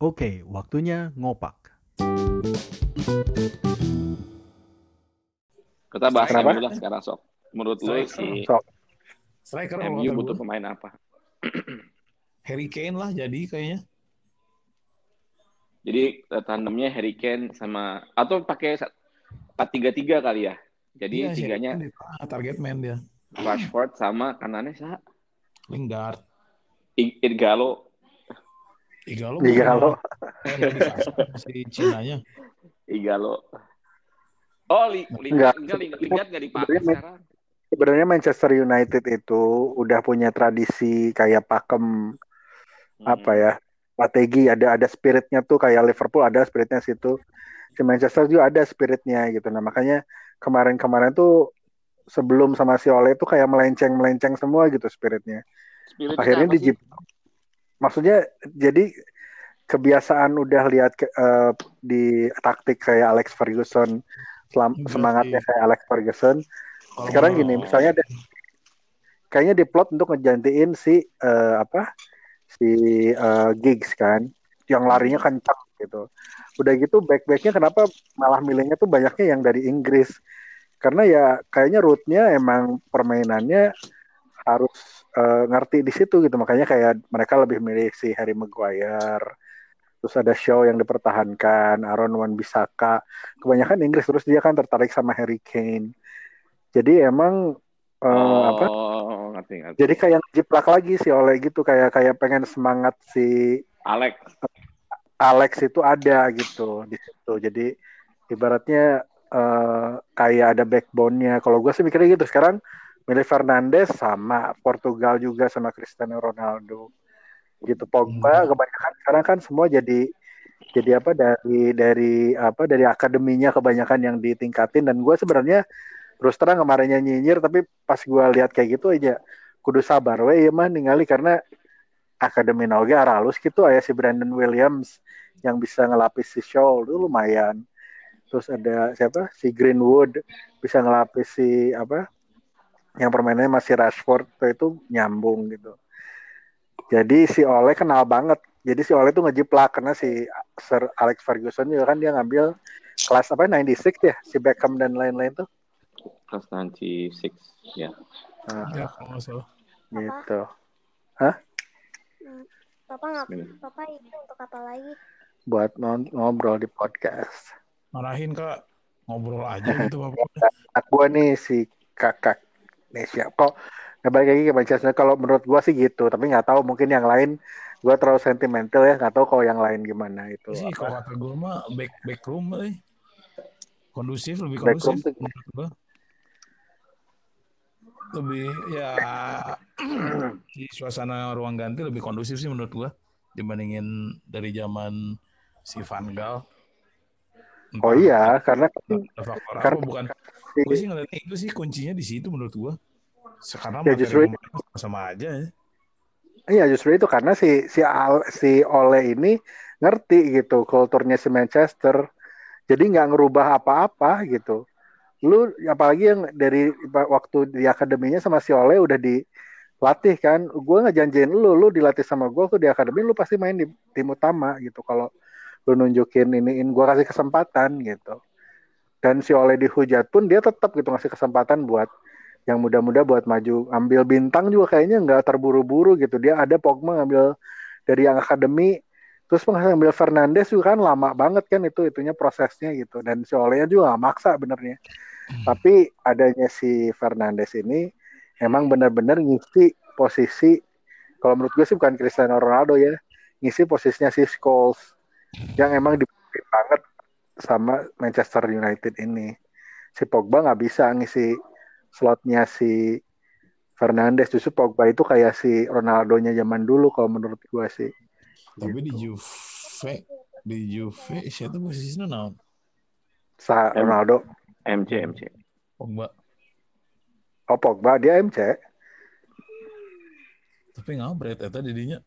Oke, waktunya ngopak. Kita bahas Kenapa? MU lah sekarang sok. Menurut lu si Sok. Striker MU butuh pemain apa? Harry Kane lah jadi kayaknya. Jadi eh, tandemnya Harry Kane sama atau pakai sa- 4-3-3 kali ya. Jadi Iya, tiganya ah, target man dia. Rashford sama kanannya sa Lingard. Igalo. Igalo. Igalo. Si Cinanya. Igalo. Oh, li, Enggak. Lingard enggak Lingard enggak dipakai Sebenarnya- sekarang. Sebenarnya Manchester United itu udah punya tradisi kayak pakem Hmm. apa ya strategi ada ada spiritnya tuh kayak Liverpool ada spiritnya situ si Manchester juga ada spiritnya gitu nah makanya kemarin-kemarin tuh sebelum sama si Ole itu kayak melenceng melenceng semua gitu spiritnya Spiritnya akhirnya di? Maksudnya jadi kebiasaan udah lihat ke- eh, di taktik kayak Alex Ferguson selam- Enggak semangatnya sih. kayak Alex Ferguson. Sekarang gini misalnya ada kayaknya diplot untuk ngegantiin si eh, apa si eh, Giggs kan yang larinya kencang gitu. Udah gitu back-backnya kenapa malah milihnya tuh banyaknya yang dari Inggris? Karena ya kayaknya rootnya emang permainannya harus eh, ngerti di situ gitu. Makanya kayak mereka lebih milih si Harry Maguire. Terus ada show yang dipertahankan Aaron Wan Bisaka kebanyakan Inggris terus dia kan tertarik sama Harry Kane. Jadi emang eh, oh, apa ngerti ngerti. jadi kayak jiplak lagi sih oleh gitu. Kayak kayak pengen semangat si Alex. Alex itu ada gitu di situ. Jadi ibaratnya eh, kayak ada backbone-nya. Kalau gue sih mikirnya gitu. Sekarang milih Fernandes sama Portugal juga sama Cristiano Ronaldo. Gitu Pogba Hmm. kebanyakan sekarang kan semua jadi jadi apa dari dari apa dari akademinya kebanyakan yang ditingkatin. Dan gue sebenarnya terus terang kemarinnya nyinyir tapi pas gue lihat kayak gitu aja kudu sabar. We ya mah ningali karena akademi Noge aralus gitu aya si Brandon Williams yang bisa ngelapis si Shaw itu lumayan. Terus ada siapa? Si Greenwood bisa ngelapis si apa yang permainannya masih Rashford itu nyambung gitu jadi si Ole kenal banget jadi si Ole tuh ngejiplak karena si Sir Alex Ferguson juga kan dia ngambil kelas apa 96 ya si Beckham dan lain-lain tuh Kelas 96 ya. Nah, Ya, kalau salah. gitu Papa nggak. Papa itu untuk apa lagi? buat ngobrol di podcast Marahin kak. Ngobrol aja gitu bapak. anak gue nih si kakak Nesya kok nggak balik lagi ke Manchester. Kalau menurut gue sih gitu tapi nggak tahu mungkin yang lain gue terlalu sentimental ya nggak tahu kalau yang lain gimana itu. Sih kalau kata gue mah back back room eh. kondusif lebih Back kondusif room menurut gue lebih ya di suasana ruang ganti lebih kondusif sih menurut gue dibandingin dari zaman si Van Gaal oh iya karena faktor apa karena- bukan si- gue sih ngeliatnya itu sih kuncinya di situ menurut gue sekarang Ya, justru itu. sama aja ya Iya justru itu karena si si Al, si Ole ini ngerti gitu kulturnya si Manchester. Jadi nggak ngerubah apa-apa gitu. Lu apalagi yang dari waktu di akademinya sama si Ole udah dilatih kan. Gue ngejanjiin lu, lu dilatih sama gue tuh di akademi lu pasti main di tim utama gitu. Kalau lu nunjukin iniin gue kasih kesempatan gitu. Dan si Ole dihujat pun dia tetap gitu ngasih kesempatan buat yang muda-muda buat maju. Ambil bintang juga kayaknya nggak terburu-buru gitu. Dia ada Pogba ngambil dari yang akademi terus ngambil Fernandes juga kan lama banget kan itu itunya prosesnya gitu. Dan si Ole juga nggak maksa benernya. Tapi adanya si Fernandes ini emang benar-benar ngisi posisi kalau menurut gue sih bukan Cristiano Ronaldo ya ngisi posisinya si Scholes yang emang dibutuhin banget sama Manchester United ini. Si Pogba nggak bisa ngisi slotnya si Fernandes. Justru Pogba itu kayak si Ronaldo-nya zaman dulu kalau menurut gue sih. Tapi di Gitu. Juve di Juve siapa posisinya naon? Sa Ronaldo. MC MC. Pogba. Oh Pogba dia MC tapi ngabret eta didinya.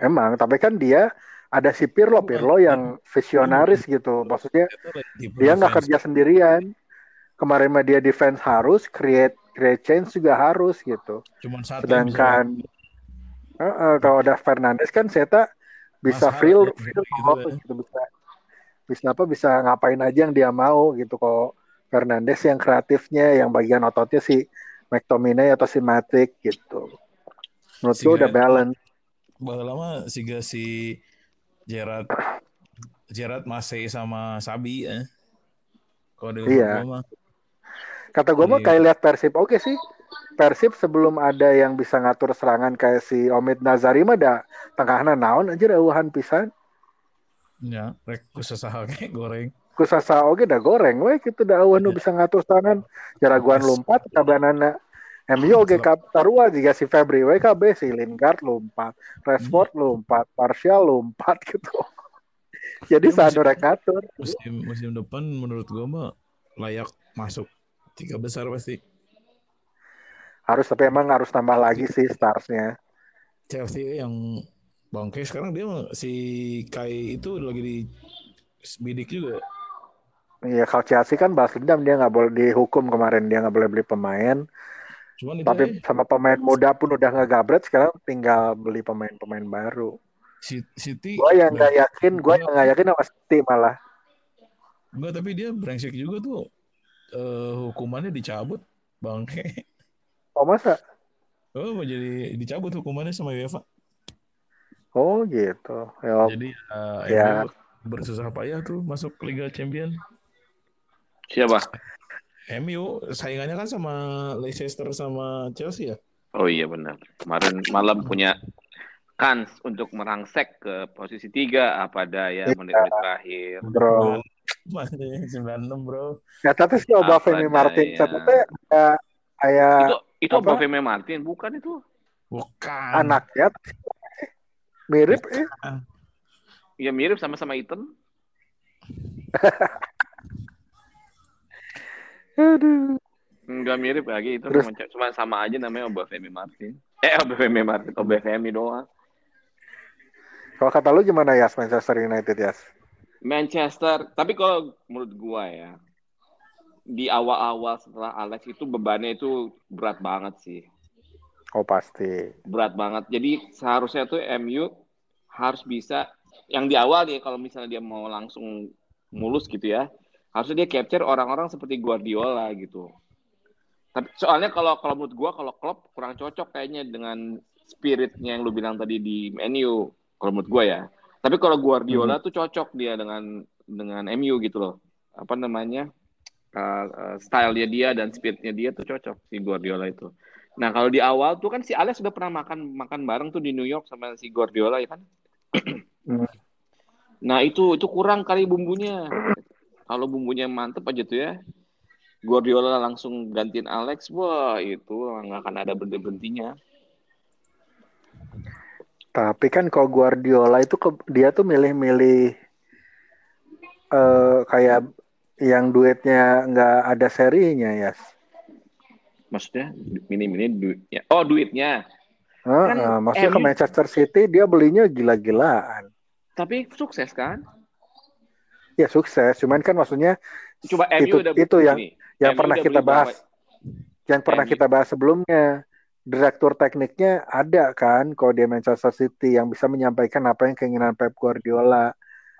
Emang tapi kan dia ada si Pirlo Pirlo yang visionaris gitu. Maksudnya tipe dia nggak kerja sendirian. Kemarin mah dia defense harus create create change juga harus gitu. Cuman satu sedangkan eh, eh, kalau ada Fernandes kan saya bisa Mas free, free gitu roll, ya. gitu bisa bisa apa bisa ngapain aja yang dia mau gitu. Kok Fernandes yang kreatifnya yang bagian ototnya si McTominay atau si Matic gitu. Menurut gue udah balance. Bahkan lama siga si Gerard Gerard Masei sama Sabi ya. Kalau di Iya. gua mah. kata gue mah Iya. kayak lihat Persib oke sih Persib sebelum ada yang bisa ngatur serangan kayak si Omid Nazari mah ada tengahna naon aja dauhan pisan Ya, rek kusaha kayak goreng. kusasa oge dah goreng we gitu dah eueuh nu Iya. bisa ngatur serangan jaraguan lompat kabanana MU oge ka tarua juga si Febri we KB si Lingard lompat Rashford lompat Martial lompat gitu. Jadi Ya, sanu musim- rek ngatur Musim musim depan menurut gua mah layak masuk tiga besar pasti. harus tapi emang harus tambah lagi sih starsnya. Chelsea yang bangke sekarang dia mah si Kai itu lagi di bidik juga. Iya kalau Chelsea kan balas dendam dia nggak boleh dihukum kemarin dia nggak boleh beli pemain Cuman itu tapi aja, sama pemain muda pun udah nggak gabret sekarang tinggal beli pemain-pemain baru City gue yang nggak yakin gue yang nggak yakin sama City malah Enggak, tapi dia brengsek juga tuh. Eh, hukumannya dicabut, bangke. oh masa Oh, mau jadi dicabut hukumannya sama UEFA. oh gitu ya Jadi eh, Ya. MU bersusah payah tuh masuk Liga Champion. Siapa? MU saingannya kan sama Leicester sama Chelsea ya. Oh iya benar. Kemarin malam punya kans untuk merangsek ke posisi tiga apa daya Iya. menit-menit terakhir. bro Masih 96 bro. ya tapi si Oba Femi Martin daya. catanya kayak kayak Itu itu Apa? Baveme Martin bukan itu? Bukan. anaknya mirip eh Ya mirip sama-sama Ethan. aduh Enggak mirip lagi itu Terus- cuma- cuma sama aja namanya Obafemi Martin. Eh Obafemi Martin, Obafemi doang. kalau kata lu gimana ya Manchester United ya Manchester, tapi kalau menurut gua ya di awal-awal setelah Alex itu bebannya itu berat banget sih. oh pasti Berat banget. Jadi seharusnya tuh MU harus bisa yang di awal nih kalau misalnya dia mau langsung mulus gitu ya. Harusnya dia capture orang-orang seperti Guardiola gitu. Tapi soalnya kalau kalau menurut gua kalau Klopp kurang cocok kayaknya dengan spiritnya yang lu bilang tadi di MU kalau menurut gua ya. Tapi kalau Guardiola tuh cocok dia dengan dengan MU gitu loh. Apa namanya? Uh, uh, style-nya dia dan spiritnya dia tuh cocok si Guardiola itu. Nah, kalau di awal tuh kan si Alex sudah pernah makan makan bareng tuh di New York sama si Guardiola ya kan. Hmm. Nah, itu itu kurang kali bumbunya. Kalau bumbunya mantep aja tuh ya. Guardiola langsung gantiin Alex, wah itu nggak akan ada berhenti-berhentinya. Tapi kan kalau Guardiola itu ke, dia tuh milih-milih eh kayak yang duitnya nggak ada serinya ya. Maksudnya mini-mini duitnya. Oh, duitnya. Heeh, Kan maksudnya ke Manchester City dia belinya gila-gilaan. Tapi sukses kan? Ya sukses, cuman kan maksudnya Coba MU Itu- udah itu yang- gini, yang MU pernah kita bahas, yang pernah MU. kita bahas sebelumnya, direktur tekniknya ada kan kalau dia Manchester City yang bisa menyampaikan apa yang keinginan Pep Guardiola.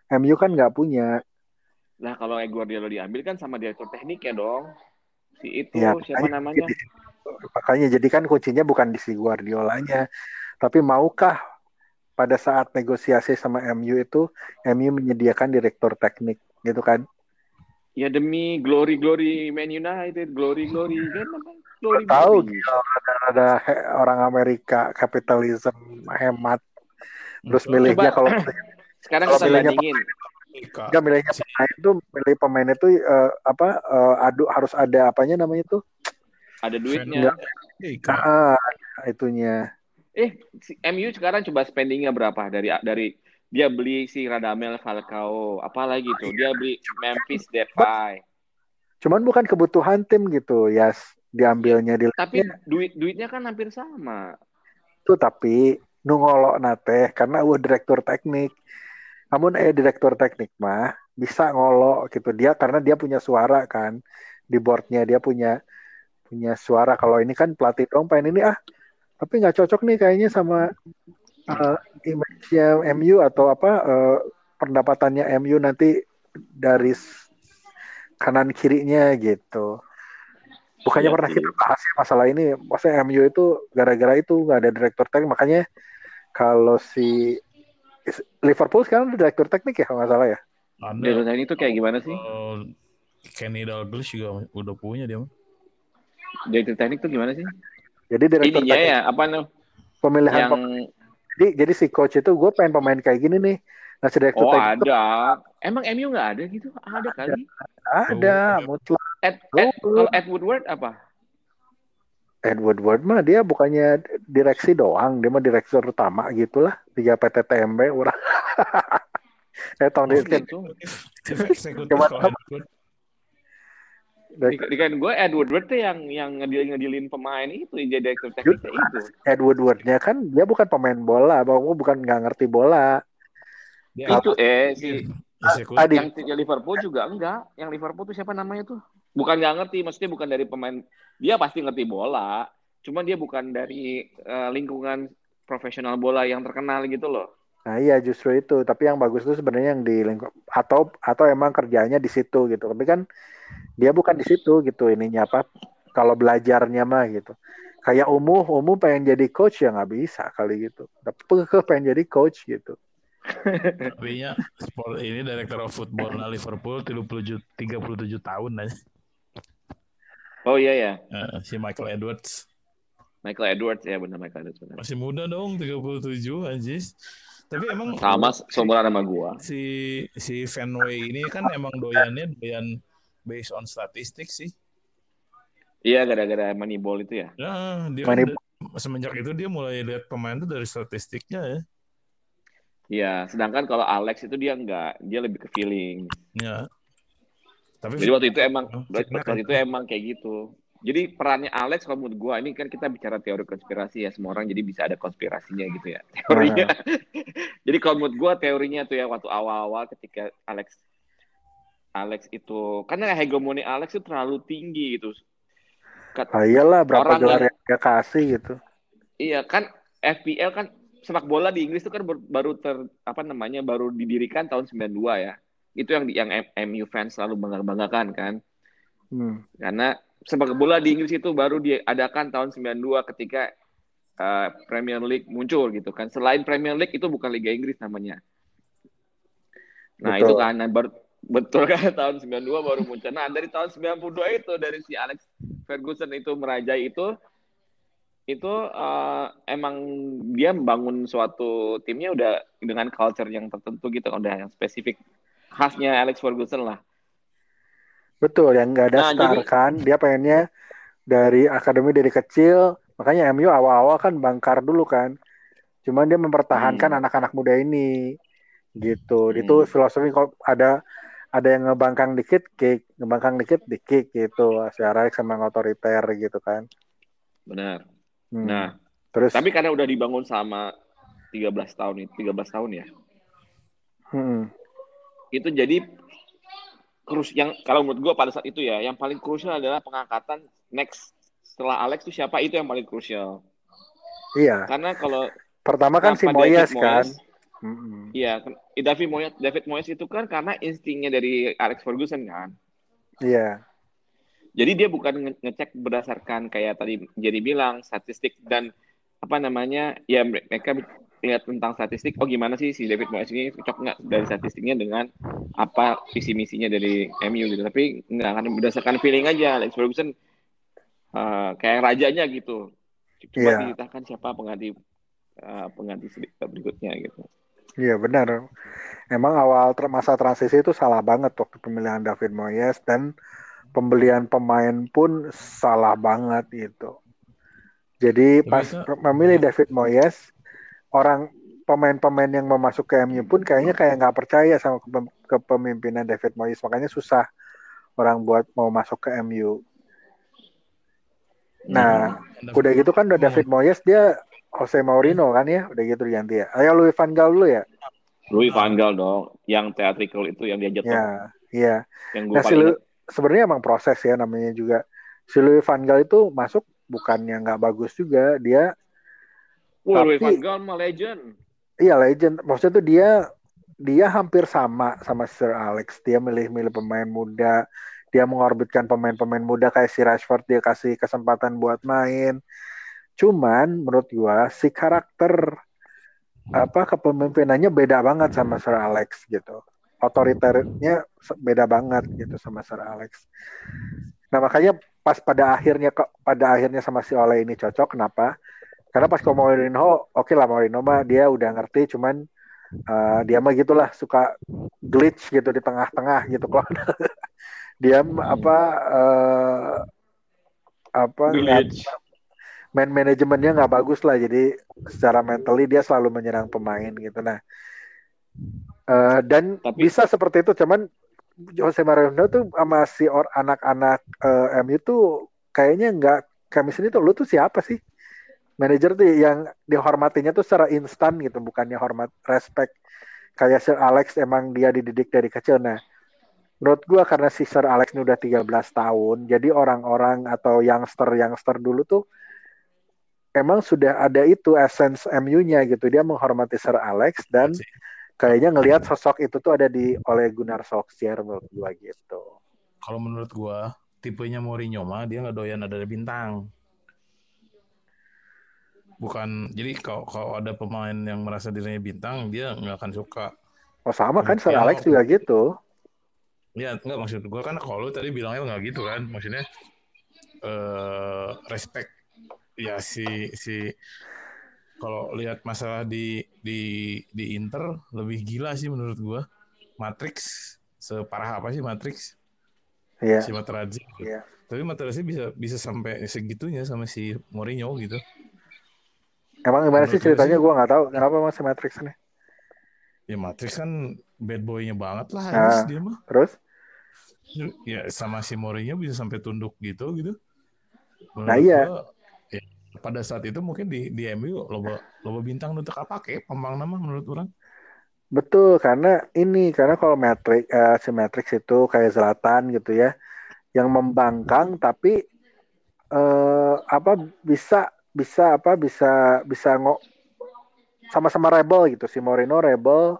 MU kan nggak punya. Nah, kalau Guardiola diambil kan sama direktur tekniknya dong. Si itu Ya, siapa makanya namanya? jadi- Makanya jadi kan kuncinya bukan di si Guardiolanya, tapi maukah pada saat negosiasi sama MU itu MU menyediakan direktur teknik gitu kan? Ya demi glory glory Man United, glory glory kan glory Tahu glory. gitu, ada, ada orang Amerika kapitalisme hemat terus milihnya kalau Sekarang Kalau milihnya bandingin. Ika. nggak milihnya pemain itu milih pemain itu eh, apa eh, adu harus ada apanya namanya itu Ada duitnya. Ika. ah itunya Eh, si MU sekarang coba spendingnya berapa? Dari dari dia beli si Radamel Falcao, apalagi tuh? Dia beli Memphis Depay. cuman bukan kebutuhan tim gitu ya diambilnya di Tapi duit duitnya kan hampir sama. itu tapi nungolok nate karena uh direktur teknik. Namun eh direktur teknik mah bisa ngolok gitu. Dia karena dia punya suara kan. Di boardnya dia punya punya suara. Kalau ini kan pelatih dong pengen ini ah tapi nggak cocok nih kayaknya sama eh, image-nya MU atau apa eh, pendapatannya MU nanti dari kanan kirinya gitu. Bukannya Iya pernah kita bahas ya masalah ini, maksudnya MU itu gara-gara itu nggak ada direktur teknik, makanya kalau si Liverpool sekarang ada direktur teknik ya kalau nggak salah ya. Ada Direktur teknik itu kayak gimana sih? Kenny Dalglish juga udah punya dia. Direktur teknik itu gimana sih? Jadi direktur Ininya teknik ya, apa namanya? pemilihan Yang pem- jadi, jadi si coach itu gue pengen pemain kayak gini nih. Nah si direktur oh teknik itu ada. Emang MU nggak ada gitu? Ada kali. ada, mutlak. Ed, Oh, Ed, kalau Ed Woodward apa? Ed Woodward mah dia bukannya direksi doang, dia mah direktur utama gitulah tiga PTTMB orang. eh tong Oh, di, gitu. Chief Executive Cuman kalau apa? Edward. Di, di kan gue Ed Woodward tuh yang yang ngedilin ngedilin pemain itu jadi direktur tekniknya itu. Ed Woodwardnya kan dia bukan pemain bola, bahwa bukan nggak ngerti bola. Dia Itu eh si eksekutif. Tadi yang yang Liverpool juga enggak. Yang Liverpool tuh siapa namanya tuh? Bukan nggak ngerti, maksudnya bukan dari pemain. Dia pasti ngerti bola. Cuman dia bukan dari eh, lingkungan profesional bola yang terkenal gitu loh. Nah iya justru itu. Tapi yang bagus itu sebenarnya yang di lingkup atau atau emang kerjanya di situ gitu. Tapi kan dia bukan di situ gitu ininya apa? Kalau belajarnya mah gitu. Kayak umuh, umuh pengen jadi coach ya nggak bisa kali gitu. Tapi ke pengen jadi coach gitu. Tapi nya sport ini director of football na Liverpool 37 37 tahun aja. Oh iya ya, Eh, si Michael Edwards Michael Edwards ya benar Michael Edwards benar. masih muda dong 37 anjis. Tapi emang Sama seumuran sama gua. si si Fenway ini kan emang doyannya doyan based on statistik sih. Iya gara-gara Moneyball itu ya. Ya, dia Money- da- semenjak itu dia mulai lihat pemain tuh dari statistiknya ya. Iya, sedangkan kalau Alex itu dia enggak, dia lebih ke feeling. Ya. Tapi Jadi waktu itu emang Oh, waktu itu emang kayak gitu. Jadi perannya Alex kalau menurut gua ini kan kita bicara teori konspirasi ya semua orang jadi bisa ada konspirasinya gitu ya teorinya. jadi kalau menurut gua teorinya tuh ya waktu awal-awal ketika Alex Alex itu karena hegemoni Alex itu terlalu tinggi gitu. Kat- Ah, iyalah berapa Orang gelar yang- yang dia kasih gitu. Iya kan FPL kan sepak bola di Inggris itu kan baru ter apa namanya baru didirikan tahun 92 ya. Itu yang yang MU fans selalu bangga-banggakan kan. Hmm. Karena sepak bola di Inggris itu baru diadakan tahun 92 ketika uh, Premier League muncul gitu kan. Selain Premier League itu bukan Liga Inggris namanya. Nah, Betul. itu kan baru betul kan tahun 92 baru muncul. Nah, dari tahun 92 itu dari si Alex Ferguson itu merajai itu itu uh, emang dia membangun suatu timnya udah dengan culture yang tertentu gitu udah yang spesifik khasnya Alex Ferguson lah. Betul, yang nggak ada Nah, star jadi- kan. Dia pengennya dari akademi dari kecil. Makanya MU awal-awal kan bangkar dulu kan. Cuman dia mempertahankan Hmm. anak-anak muda ini. Gitu. Hmm. Itu filosofi kalau ada ada yang ngebangkang dikit kick, ngebangkang dikit di kick gitu. Si Alex sama otoriter gitu kan. Benar. Hmm. Nah, Terus Tapi karena udah dibangun sama 13 tahun itu, 13 tahun ya. hmm, Itu jadi krus yang kalau menurut gua pada saat itu ya, yang paling krusial adalah pengangkatan next setelah Alex itu siapa itu yang paling krusial. iya. Karena kalau Pertama kan si Moyes kan. Hmm. Iya, David Moyes, David Moyes itu kan karena instingnya dari Alex Ferguson kan. Iya. Jadi dia bukan nge- ngecek berdasarkan kayak tadi jadi bilang statistik dan apa namanya ya mereka lihat tentang statistik. Oh gimana sih si David Moyes ini cocok nggak dari statistiknya dengan apa visi misinya dari MU gitu. Tapi nggak akan berdasarkan feeling aja. Alex Ferguson eh, kayak rajanya gitu. Cuma Iya. ditahkan siapa pengganti eh, pengganti berikutnya gitu. Iya benar. Emang awal ter- masa transisi itu salah banget waktu pemilihan David Moyes dan pembelian pemain pun salah banget gitu. Jadi Tapi pas itu- memilih David Moyes, orang pemain-pemain yang mau masuk ke MU pun kayaknya kayak nggak percaya sama kepem- kepemimpinan David Moyes, makanya susah orang buat mau masuk ke MU. Nah, udah gitu kan udah David Moyes dia Jose Mourinho kan ya, udah gitu diganti ya. Ayo Louis van Gaal dulu ya. Louis Van Gaal dong, yang theatrical itu yang diajak Ya, iya. yang Nah, si Lu- sebenarnya emang proses ya namanya juga. Si Louis van Gaal itu masuk bukannya nggak bagus juga, dia Wah, Louis Van Gaal mah legend. Iya legend. Maksudnya tuh dia dia hampir sama sama Sir Alex. Dia milih-milih pemain muda. Dia mengorbitkan pemain-pemain muda kayak si Rashford dia kasih kesempatan buat main. Cuman menurut gua si karakter apa kepemimpinannya beda banget sama Sir Alex gitu. Otoriternya beda banget gitu sama Sir Alex. Nah makanya pas pada akhirnya kok pada akhirnya sama si Ole ini cocok kenapa? Karena pas ke Mourinho, oke lah Mourinho mah dia udah ngerti, cuman eh, dia mah gitulah suka glitch gitu di tengah-tengah gitu kok. dia apa eh, apa Glitch. man manajemennya nggak bagus lah, jadi secara mentally dia selalu menyerang pemain gitu. Nah eh, dan Tapi- bisa seperti itu, cuman Jose Mourinho tuh sama si or anak-anak eh, MU tuh kayaknya nggak chemistry tuh lu tuh siapa sih? Manajer tuh yang dihormatinya tuh secara instan gitu, bukannya hormat respect. Kayak Sir Alex emang dia dididik dari kecil. Nah, menurut gua karena si Sir Alex ini udah 13 tahun, jadi orang-orang atau youngster-youngster dulu tuh emang sudah ada itu essence MU-nya gitu. Dia menghormati Sir Alex dan Sih. kayaknya ngelihat sosok itu tuh ada di oleh Gunnar Solskjaer menurut gua gitu. Kalau menurut gua, tipenya Mourinho mah dia nggak doyan ada bintang. Bukan, jadi kalau kalau ada pemain yang merasa dirinya bintang, dia nggak akan suka. Oh sama kan Sir Iya. Alex juga gitu. Ya, enggak maksud gua kan kalau tadi bilangnya nggak gitu kan, maksudnya eh respect ya si si kalau lihat masalah di di di Inter lebih gila sih menurut gua. Matrix separah apa sih Matrix? Iya. Si Materazzi. Iya. Tapi Materazzi bisa bisa sampai segitunya sama si Mourinho gitu. Emang gimana sih ceritanya gua nggak tahu kenapa masih Matrix ini. Ya Matrix kan bad boy-nya banget lah Nah. dia mah. Terus? Ya sama si Mourinho bisa sampai tunduk gitu gitu. Menurut Nah, iya. gua, ya, pada saat itu mungkin di di MU loba loba bintang untuk apa kayak pembang nama menurut orang. Betul, karena ini karena kalau Matrix eh, si Matrix itu kayak Zlatan gitu ya, yang membangkang tapi eh, apa bisa bisa apa bisa bisa ngo sama-sama rebel gitu. Si Mourinho rebel,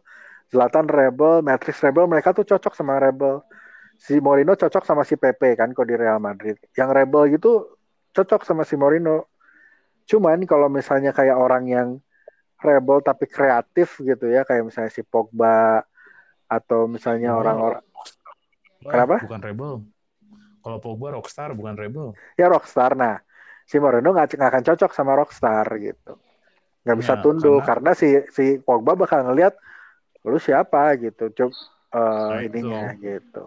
Zlatan rebel, Matrix rebel, mereka tuh cocok sama rebel. Si Mourinho cocok sama si Pepe kan kalau di Real Madrid. Yang rebel gitu cocok sama si Mourinho. Cuman kalau misalnya kayak orang yang rebel tapi kreatif gitu ya kayak misalnya si Pogba atau misalnya orang-orang Kenapa? Bukan rebel. Kalau Pogba rockstar bukan rebel. ya rockstar nah si Mourinho nggak akan cocok sama rockstar gitu nggak bisa Nah, tunduk karena- karena, si si Pogba bakal ngelihat lu siapa gitu cuk eh, Nah, itu. ininya gitu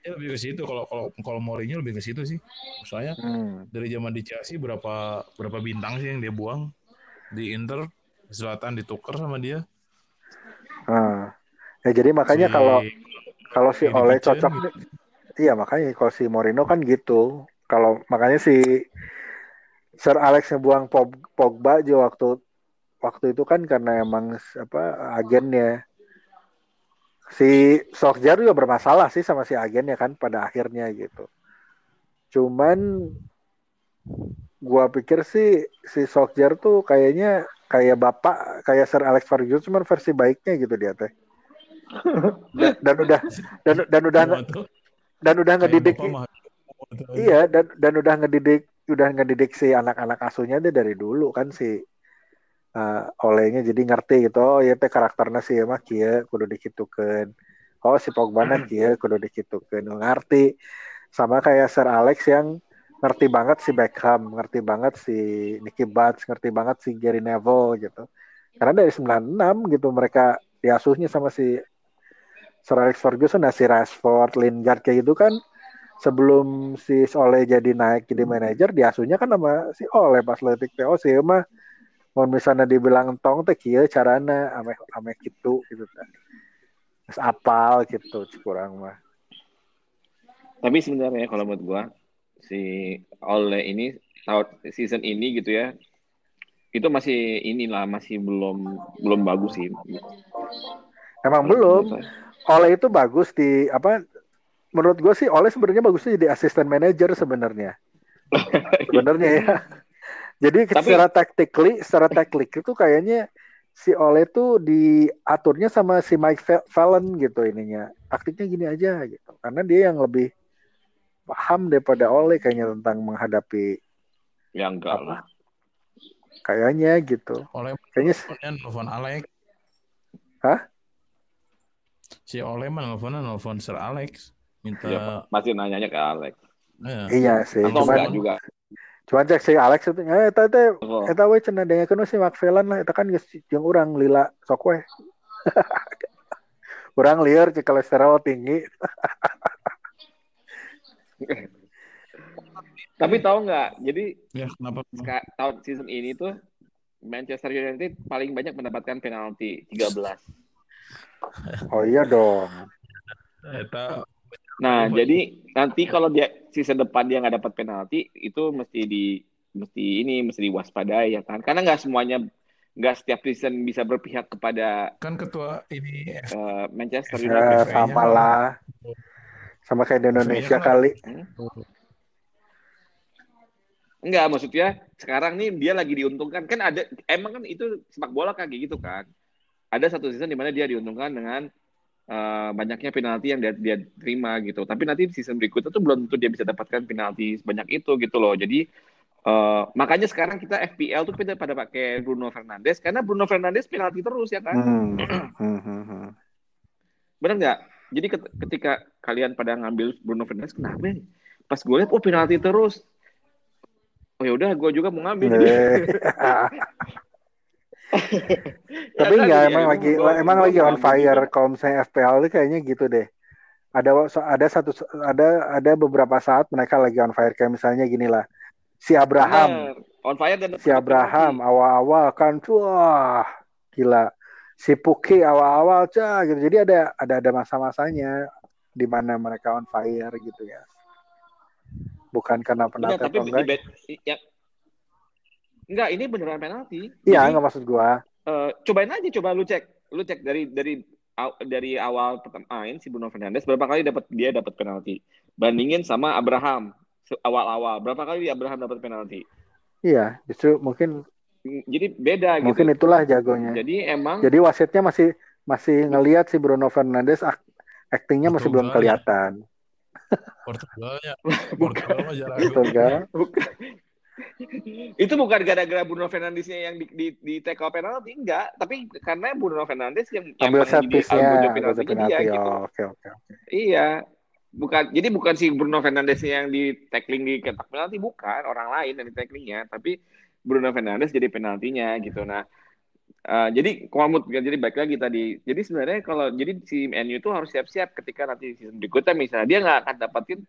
Ya lebih ke situ kalau kalau kalau Mourinho lebih ke situ sih. Soalnya Hmm. dari zaman di Chelsea berapa berapa bintang sih yang dia buang di Inter Zlatan ditukar sama dia. Nah, ya jadi makanya Si- kalau kalau si Eddie Ole Kitchen cocok gitu. iya makanya kalau si Mourinho kan gitu. Kalau makanya si Sir Alex ngebuang Pog- Pogba juga waktu waktu itu kan karena emang apa agennya si Solskjaer juga bermasalah sih sama si agennya kan pada akhirnya gitu. Cuman gua pikir sih si Solskjaer tuh kayaknya kayak bapak kayak Sir Alex Ferguson cuman versi baiknya gitu dia teh. dan, dan udah dan dan udah dan udah ngedidik iya dan dan udah ngedidik udah ngedidik si anak-anak asuhnya dia dari dulu kan si uh, olehnya jadi ngerti gitu oh ya teh karakternya si mah kieu kudu dikitukeun. Oh si Pogba na kieu kudu dikitukeun. Ngerti. Sama kayak Sir Alex yang ngerti banget si Beckham ngerti banget si Nicky Butt ngerti banget si Gary Neville gitu. Karena dari 96 gitu mereka diasuhnya sama si Sir Alex Ferguson nah si Rashford Lingard kayak gitu kan sebelum si Ole jadi naik jadi manajer diasuhnya kan sama si Ole pas letik teh oh si ieu mah mau misalnya dibilang tong teh kieu carana ame ame gitu gitu teh. Terus apal gitu kurang mah. Tapi sebenarnya kalau menurut gua si Ole ini tahun season ini gitu ya itu masih inilah masih belum belum bagus sih. emang belum. Ole itu bagus di apa menurut gue sih Ole sebenarnya bagusnya jadi asisten manajer sebenarnya sebenarnya ya Jadi Tapi- secara tactically, secara tactic itu kayaknya si Ole tuh diaturnya sama si Mike Fa- Fallon gitu ininya. Taktiknya gini aja gitu. Karena dia yang lebih paham daripada Ole kayaknya tentang menghadapi Ya enggak Apa? lah. kayaknya gitu. Oleh Kayaknya nelfon Alex. Hah? Si Oleh mah nelfonnya nelfon Sir Alex. Minta Iya, masih nanyanya ke Alex. eh, iya sih. Atau Cuman enggak juga. cuman cek si Alex itu eh eta teh Oh. eta we cenah dengekeun si Mike Fallon lah eta kan geus jeung urang lila sok we. Urang lieur cek kolesterol tinggi. Tapi tahu nggak? Jadi ya kenapa? ska- tahun season ini tuh Manchester United paling banyak mendapatkan penalti 13. Oh iya dong. Eta Nah, Oh, jadi nanti kalau dia season depan dia nggak dapat penalti, itu mesti di mesti ini mesti diwaspadai ya kan? Karena nggak semuanya nggak setiap season bisa berpihak kepada kan ketua ini eh, Manchester Ya, United. sama lah. Sama kayak di Indonesia kan- kali. Enggak, maksudnya sekarang nih dia lagi diuntungkan. Kan ada emang kan itu sepak bola kayak gitu kan. Ada satu season di mana dia diuntungkan dengan eh, banyaknya penalti yang dia, dia terima gitu. Tapi nanti di season berikutnya tuh belum tentu dia bisa dapatkan penalti sebanyak itu gitu loh. Jadi eh, makanya sekarang kita FPL tuh pada pada pakai Bruno Fernandes karena Bruno Fernandes penalti terus ya kan. Hmm. Hmm, hmm, hmm. Bener nggak? Jadi ket- ketika kalian pada ngambil Bruno Fernandes kenapa? Pas gue lihat oh penalti terus. Oh ya udah gue juga mau ngambil. Tapi Ya enggak jadi emang ya, lagi gua- emang gua lagi on ngambil fire juga. kalau misalnya FPL itu kayaknya gitu deh. Ada ada satu ada ada beberapa saat mereka lagi on fire kayak misalnya gini lah. Si Abraham, Bener. on fire dan si Abraham awal-awal kan wah gila. Si Puki awal-awal cah gitu. Jadi ada ada ada masa-masanya di mana mereka on fire gitu ya. Bukan karena Bener, penalti tapi atau enggak. ya, enggak ini beneran penalti. Iya, enggak maksud gua. Eh, cobain aja coba lu cek, lu cek dari dari aw- dari awal pertama main si Bruno Fernandes berapa kali dapat dia dapat penalti. Bandingin sama Abraham awal-awal berapa kali Abraham dapat penalti. Iya, justru mungkin Mm, Jadi beda gitu. mungkin itulah jagonya. Jadi emang Jadi wasitnya masih masih ngelihat si Bruno Fernandes ak aktingnya masih belum Portugal ya. kelihatan. Portugalnya Portugal itu bukan gara-gara Bruno Fernandesnya yang di, di, di tackle penalti enggak, tapi karena Bruno Fernandes yang Ambil set piece-nya, penalti. dia gitu. Oh, Oke, oke, oke. Iya. Bukan jadi bukan si Bruno Fernandes yang di tackling di kotak penalti bukan orang lain yang di tacklingnya, tapi Bruno Fernandes jadi penaltinya gitu. Nah, eh, jadi komut jadi baik lagi tadi. Jadi sebenarnya kalau jadi si MU itu harus siap-siap ketika nanti season berikutnya misalnya dia nggak akan dapetin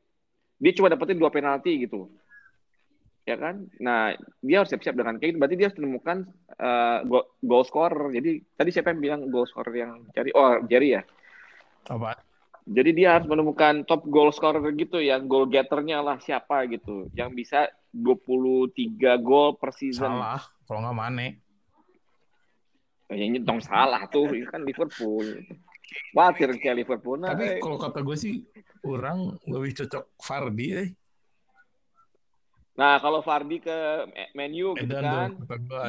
dia cuma dapetin dua penalti gitu. Ya kan? Nah, dia harus siap-siap dengan kayak gitu. Berarti dia harus menemukan eh, goal, goal scorer. Jadi tadi siapa yang bilang goal scorer yang cari? Oh, Jerry ya. Apa? Jadi dia harus menemukan top goal scorer gitu yang goal getternya lah siapa gitu yang bisa 23 gol per season. Salah. Kalau nggak Mane. Kayaknya dong salah tuh, ini kan Liverpool. Khawatir kayak Liverpool. Nah, Tapi kalau kata gue sih orang lebih cocok Fardi eh. Nah kalau Fardi ke menu gitu kan.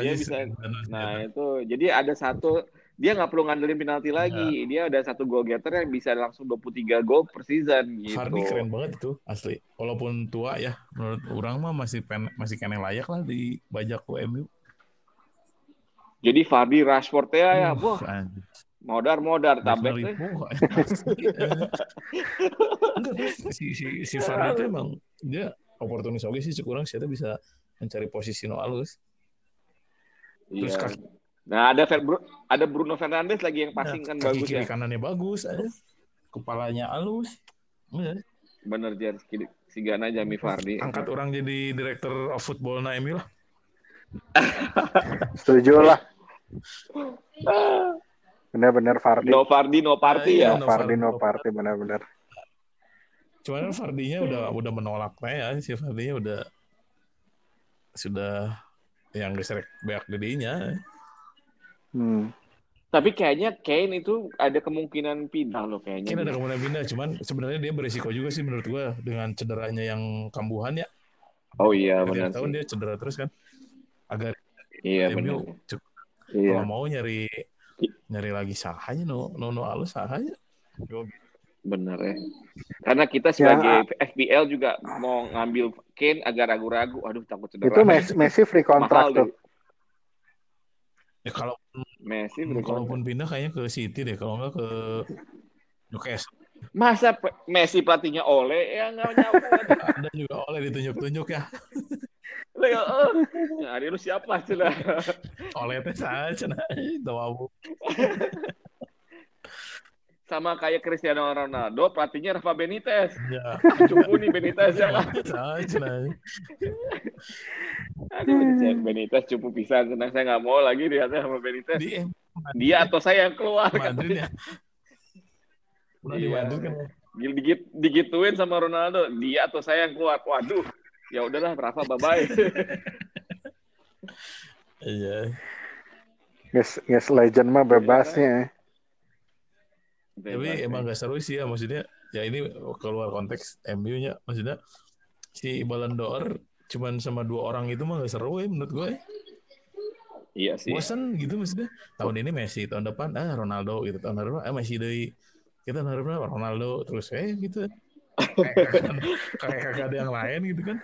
dia bisa-. Nah, itu jadi ada satu dia nggak perlu ngandelin penalti lagi. Dia ada satu goal getter yang bisa langsung 23 gol per season gitu. Fardi keren banget itu asli. Walaupun tua ya, menurut orang mah masih pen, masih kena layak lah di bajak UMU. Jadi Fardi Rashford ya, ya. Wah anjir. modar-modar tabek teh. Enggak, si, si, si Fardi itu emang dia oportunis oke sih kurang sih bisa mencari posisi no alus. Terus Iya. kaki, Nah, ada Fer- Bru- ada Bruno Fernandes lagi yang passing kan kaki bagus kiri ya. kanannya bagus aja. Kepalanya halus. Iya. Bener Jar, si si Gana Jami Fardi. Angkat orang jadi direktur of football na MU lah. Setuju lah. Benar-benar Fardi. No Fardi, no party Iya, ya. no Fardi no party benar-benar. Cuman kan Fardinya udah udah menolak ya, si Fardinya udah sudah yang geser banyak dedinya. Hmm. Tapi kayaknya Kane itu ada kemungkinan pindah loh kayaknya. Mungkin ada kemungkinan pindah, cuman sebenarnya dia beresiko juga sih menurut gua dengan cederanya yang kambuhan ya. Oh iya Dari benar tahun sih. dia cedera terus kan. agak Iya benar. Iya. kalau mau nyari nyari lagi sahanya no no no alus sahanya Bener ya. Karena kita sebagai FPL juga mau ngambil Kane agak ragu-ragu. Aduh takut cedera. Itu Messi, Messi free Mahal contract deh. tuh. ya kalau Messi beri kalaupun pindah kayaknya ke City deh kalau nggak ke Newcastle Masa pe- Messi pelatihnya Ole ya nggak nyambung. ada juga oleh ditunjuk-tunjuk ya Lah, ya, eh. Nyari lu siapa sudah? oleh teh saja itu abu Sama kayak Cristiano Ronaldo, pelatihnya Rafa Benitez. ya Cukup nih Benitez ya. nah Aduh, Benitez, Benitez cukup bisa. Senang saya nggak mau lagi lihatnya sama Benitez. di eh, Dia atau saya yang keluar. Madrid ya udah di Iya. Madrid kan Digit, digituin sama Ronaldo. Dia atau saya yang keluar. Waduh. Ya udahlah, Rafa bye bye. iya Yes, yes legend mah bebasnya. Tapi emang gak seru sih ya maksudnya ya ini keluar konteks MU nya maksudnya si Ballon d'Or cuman sama dua orang itu mah gak seru ya menurut gue Iya sih. bosan gitu maksudnya tahun ini Messi tahun depan ah Ronaldo gitu tahun depan ah Messi deh kita tahun depan Ronaldo terus eh gitu kayak ada yang lain gitu kan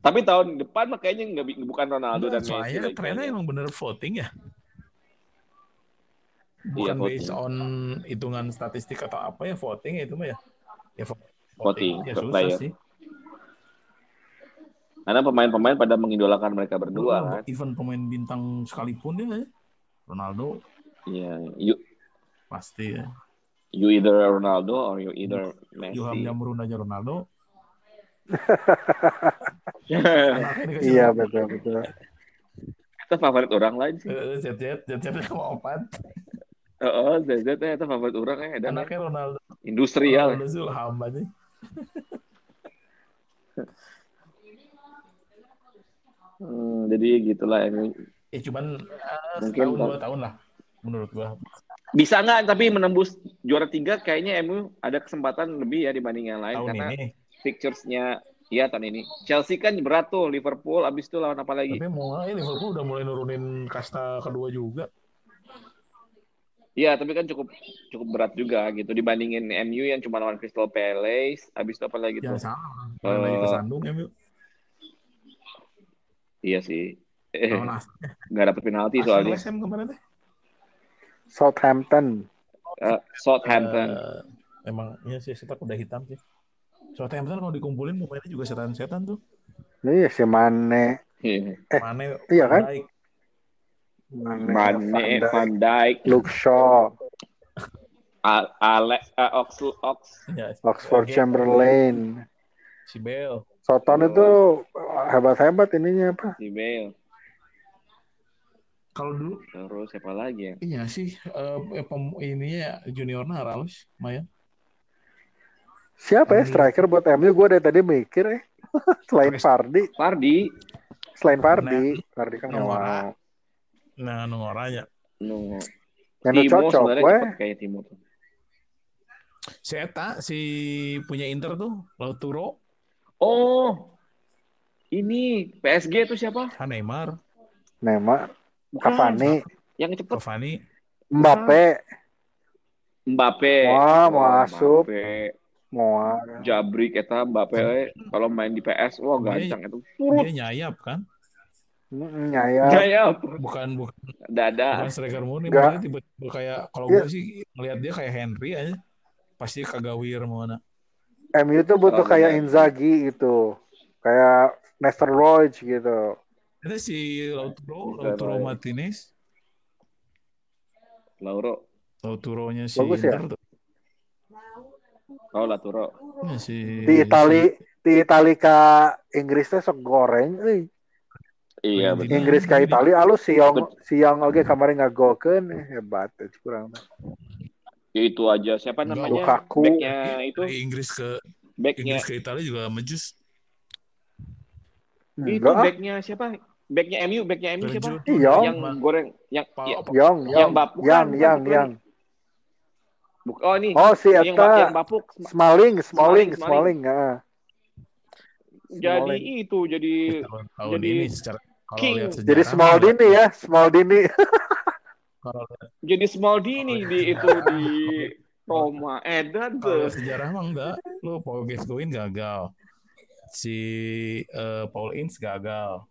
Tapi tahun depan mah kayaknya nggak bukan Ronaldo dan Messi. soalnya ternyata kayaknya. emang bener voting ya Iya, bukan voting. based on hitungan statistik atau apa ya voting ya itu mah ya ya vo- Voting, ya susah player. sih Karena pemain-pemain pada mengidolakan mereka berdua Dulu, kan. even pemain bintang sekalipun ya Ronaldo Iya, you, pasti ya you either Ronaldo or you either Messi. Ilham Jamrun aja Ronaldo Iya betul betul. favorit orang lain sih. Jet Jet Jet Jet mau opat Oh, ZZ itu favorit orang ya. Dan anaknya Ronaldo industrial. Ronaldo Zulham aja Hmm, jadi gitulah ini. ya cuman eh, Mungkin setahun kan. dua tahun lah menurut gua Bisa nggak tapi menembus juara tiga kayaknya MU ada kesempatan lebih ya dibanding yang lain tahun karena ini fixtures-nya iya tahun ini. Chelsea kan berat tuh Liverpool abis itu lawan apa lagi? tapi ya Liverpool udah mulai nurunin kasta kedua juga Iya, tapi kan cukup cukup berat juga gitu dibandingin MU yang cuma lawan Crystal Palace, abis itu apa lagi yang tuh? salah Mulai lagi Eh, kesandung ya Mil. Iya sih. Eh, nggak dapet penalti Arsenal soalnya. Ham kemarin teh Southampton. Eh, Southampton. Eh, emang iya sih sepak udah hitam sih Southampton kalau dikumpulin pemainnya juga setan-setan tuh Iya si Mane. Iya. Eh, Mane iya kan? Dijk. Mane, Mane, Van Dijk, Luke Shaw, Al- Alex, eh, Ox, Ox. Ya, Oxford Oke. Chamberlain. si Bale Soton itu hebat-hebat ininya apa? si Bale. kalau dulu Terus siapa lagi ya? iya sih eh, pem, ininya juniornya Araus lumayan Siapa ya striker buat MU? Gue dari tadi mikir ya. Selain Fardi, Fardi. selain Fardi, Fardi kan nggak Nomora. Nah No. Yang udah Timo cocok, sebenarnya weh. cepet kayak Timo tuh. si Eta si punya Inter tuh Lautaro Oh, ini PSG tuh siapa? ah, Neymar Neymar, Bukan. Cavani, Yang cepet Cavani Mbappe, Mbappe. Wah, masuk. Mbappe. Moa. Jabri kita Mbappe eh. kalau main di PS wah Dia- gancang itu. dia nyayap kan Nyaya. Gaya bukan bukan dada. bukan striker murni makanya tiba-tiba kayak kalau Iya. gue sih ngelihat dia kayak Henry aja pasti kagawir mana MU tuh butuh Oh, kayak. Inzaghi gitu. Kayak Nestor Roig gitu. ada si Lautaro Lautaro. Martinez Lauro. Lautaro-nya si Bagus ya? Inter tuh Oh, Laturo. Ya, si Di Itali, di Itali ke Inggris teh sok goreng. euy. Iya, Argentina. betul. Inggris ke Itali alus siang siang oge kemarin ngagolkeun eh, hebat eh, kurang. Ya itu aja. Siapa namanya? Lukaku. Backnya itu. dari Inggris ke Backnya. Inggris ke Italia juga mejus Itu backnya siapa? Backnya MU, backnya MU siapa? Yong. Yang goreng, yang ya, Yong, yang bap- yang, bukan, yang, yang. Buk- oh ini, Oh si yang, yang bapuk. Smalling, Smalling, Smalling, Smalling, ah. Jadi itu, jadi Jadi- ini secara King. Jadi small mah, dini ya, small dini. kalau Jadi small dini di itu di Roma. Edan kalau tuh. sejarah mah enggak lu Paul Gascoigne gagal si eh, Paul Ince gagal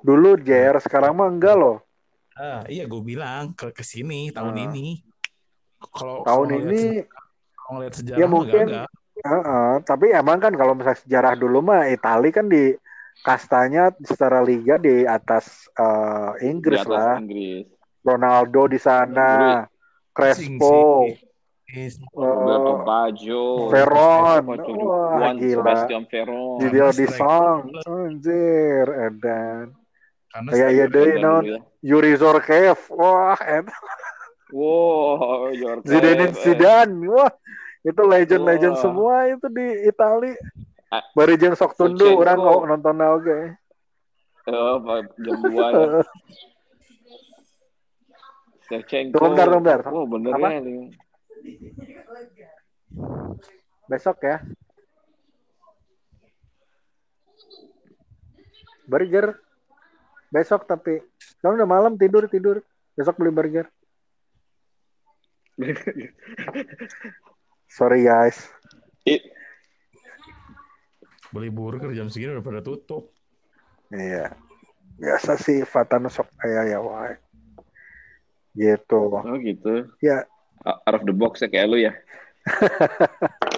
Dulu JR, sekarang mah enggak loh. ah iya gue bilang ke ke sini tahun Ah. ini kalau Tahun ini, kalau ngeliat sejarah ya mungkin, gagal Heeh, tapi emang kan kalau misalnya sejarah dulu mah Itali kan di kastanya secara liga di atas eh, Di Inggris atas lah. Inggris. Ronaldo di sana, Crespo, Roberto eh, Baggio. Veron. Sebastian Wah, gila. Sebastian Karena Deschamps, striker- anjir, edan. iya striker- deh, Edan non. ya. Yuri Zorkev, wah, edan. Wow. Zidane Zidane, wah, itu legend-legend semua itu di Itali. Bari jeung sok tundu orang kok nonton oge. Oh, Pak, jam 2 ya. Shevchenko. Tunggu bentar, tunggu bentar. Oh, bener Apa? ya. Besok ya. Burger. Besok tapi. Sekarang udah malam tidur tidur. Besok beli burger. Sorry guys. It, beli burger jam segini udah pada tutup Iya. Biasa sih Fatan sok kayak ya wae. Gitu. oh gitu. Ya, Out of the box ya kayak lu ya.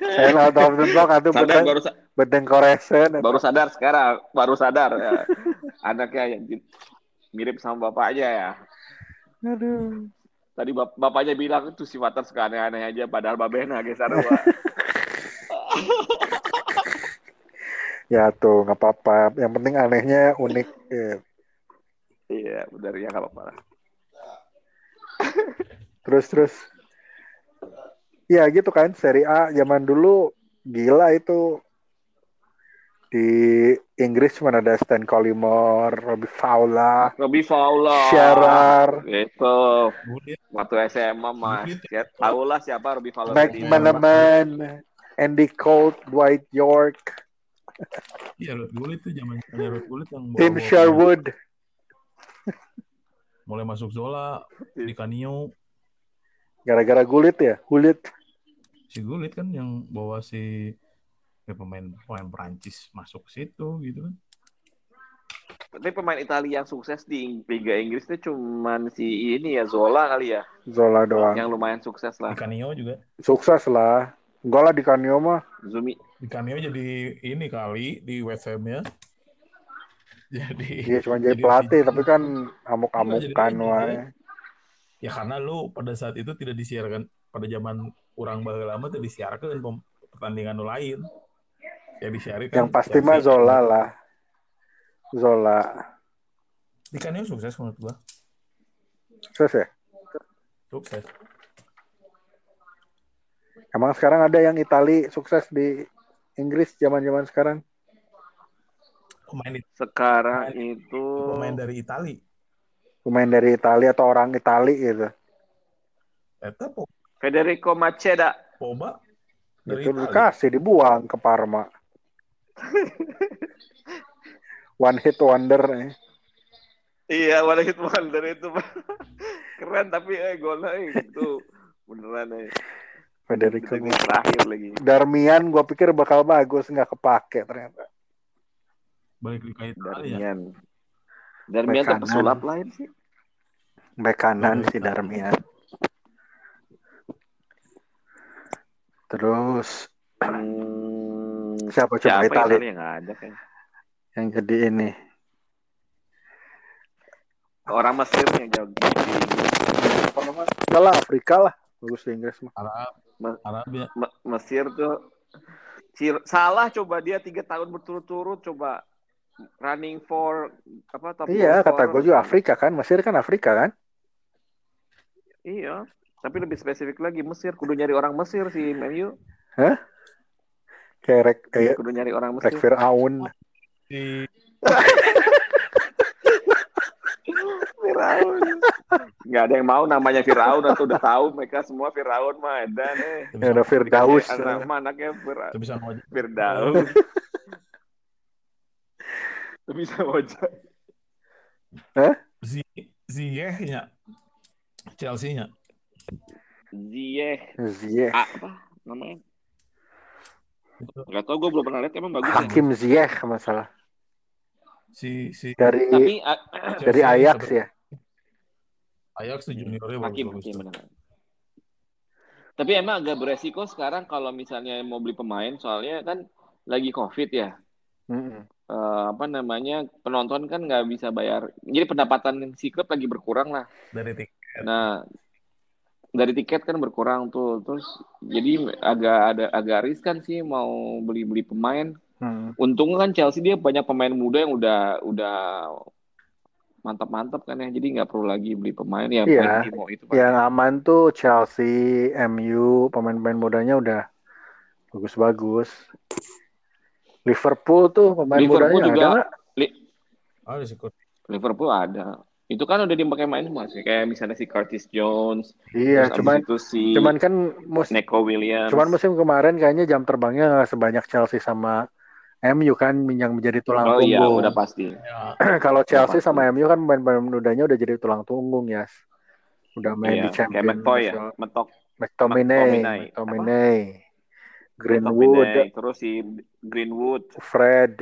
saya out of the box atau Sadar bedeng baru bedeng koresen. baru sadar sekarang, baru sadar ya. Anaknya yang mirip sama bapaknya ya. Aduh. Tadi bap- bapaknya bilang itu si Fatan suka aneh-aneh aja padahal babena geser. Ya tuh nggak apa-apa. Yang penting anehnya unik. Ya. Iya, benar ya nggak apa-apa. lah. Terus terus. Ya gitu kan. Seri A zaman dulu gila itu di Inggris cuma ada Stan Collymore, Robbie Fowler, Robbie Fowler. Shearer, Itu Gulit, waktu SMA mah. Ya, tahu lah siapa Robbie Fowler. Mike tadi. Andy Cole, Dwight York, iya Ruth Gullit tuh zaman Ruth Gullit yang bawa- Tim Sherwood. mulai masuk Zola di Canio Gara-gara gulit ya, gulit. si Gullit kan yang bawa si ya pemain pemain Perancis masuk ke situ gitu kan Tapi pemain Italia yang sukses di Liga Inggris itu cuman si ini ya Zola kali ya, Zola doang. yang lumayan sukses di lah. Canio juga Sukses lah. Enggak lah di Kanio mah. Zumi, di Canio jadi ini kali di West Ham ya jadi Dia cuma jadi pelatih, tapi kan Iya, amuk-amukan jadi wae. legend, ya karena lu pada saat itu tidak disiarkan pada zaman kurang baheula lama tuh disiarkan pertandingan lain ya disiarkan Yang pasti mah Zola lah. Zola. di Canio sukses menurut gua Sukses ya? sukses Emang sekarang ada yang Itali sukses di Inggris zaman-zaman sekarang? pemain sekarang itu pemain dari Itali Pemain dari Italia atau orang Itali gitu. Eta Po- Federico Maceda. Poba dari Itu Itali. dikasih dibuang ke Parma. One hit wonder eh. Iya, One Hit Wonder itu keren tapi eh golnya eh, itu beneran eh. Federico. Detik terakhir lagi. Darmian gue pikir bakal bagus nggak kepake ternyata. balik Itali ya Darmian. Darmian kanan. terpesulap lain sih. Bek kanan si Darmian. Terus Hmm, siapa coba siapa Itali Italia yang ada kan? yang jadi ini? Orang Mesir yang jauh di lah Afrika lah. Bagus di Inggris mah. Arab Ma- Arabia Me- Mesir tuh Cir- salah coba dia tiga tahun berturut-turut coba running for apa top Iya, goal kata for- gue juga Afrika kan. Mesir kan Afrika kan. Iya, tapi lebih spesifik lagi Mesir kudu nyari orang Mesir sih MU. Kayak rek, kayak Kudu nyari orang rek Mesir. Fir'aun. di Firaun. Nggak ada yang mau namanya Firaun atau udah tahu mereka semua Firaun mah dan eh. Ya ada Firdaus. Anak anaknya bisa ngojek Firdaus. bisa wajah. Zi Ziyech-nya. Chelsea-nya. Ziyech. Ah, apa namanya? Gak tau gue belum pernah lihat emang bagus. ya? Hakim Ziyech masalah si si dari Tapi dari Ajax ya. Ajax tuh juniornya Hakim, bagus-bagus. Hakim benar. Tapi emang agak beresiko sekarang kalau misalnya mau beli pemain, soalnya kan lagi COVID ya. Mm-mm. Eh, apa namanya penonton kan nggak bisa bayar. Jadi pendapatan si klub lagi berkurang lah. Dari tiket. Nah dari tiket kan berkurang tuh, terus jadi agak ada agak riskan sih mau beli-beli pemain. Mm. Untungnya kan Chelsea dia banyak pemain muda yang udah udah mantap-mantap kan ya, jadi nggak perlu lagi beli pemain ya. Iya. main Timo itu Yang aman tuh Chelsea, MU, pemain-pemain mudanya udah bagus-bagus. Liverpool tuh pemain Liverpool mudanya juga ada nggak? Oh. Liverpool ada. Itu kan udah dipakai main semua sih, kayak misalnya si Curtis Jones, Iya, cuman itu si cuman kan mus, Neko Williams. cuman musim kemarin kayaknya jam terbangnya nggak sebanyak Chelsea sama MU kan yang menjadi tulang oh iya, punggung. udah pasti. Ya, Kalau Chelsea pasti. sama MU kan pemain-pemain mudanya udah jadi tulang punggung ya. Udah main Iya, di Champions kayak McToy ya, Metok, McTominay, McTominay. McTominay, Greenwood, McTominay, terus si Greenwood. Fred,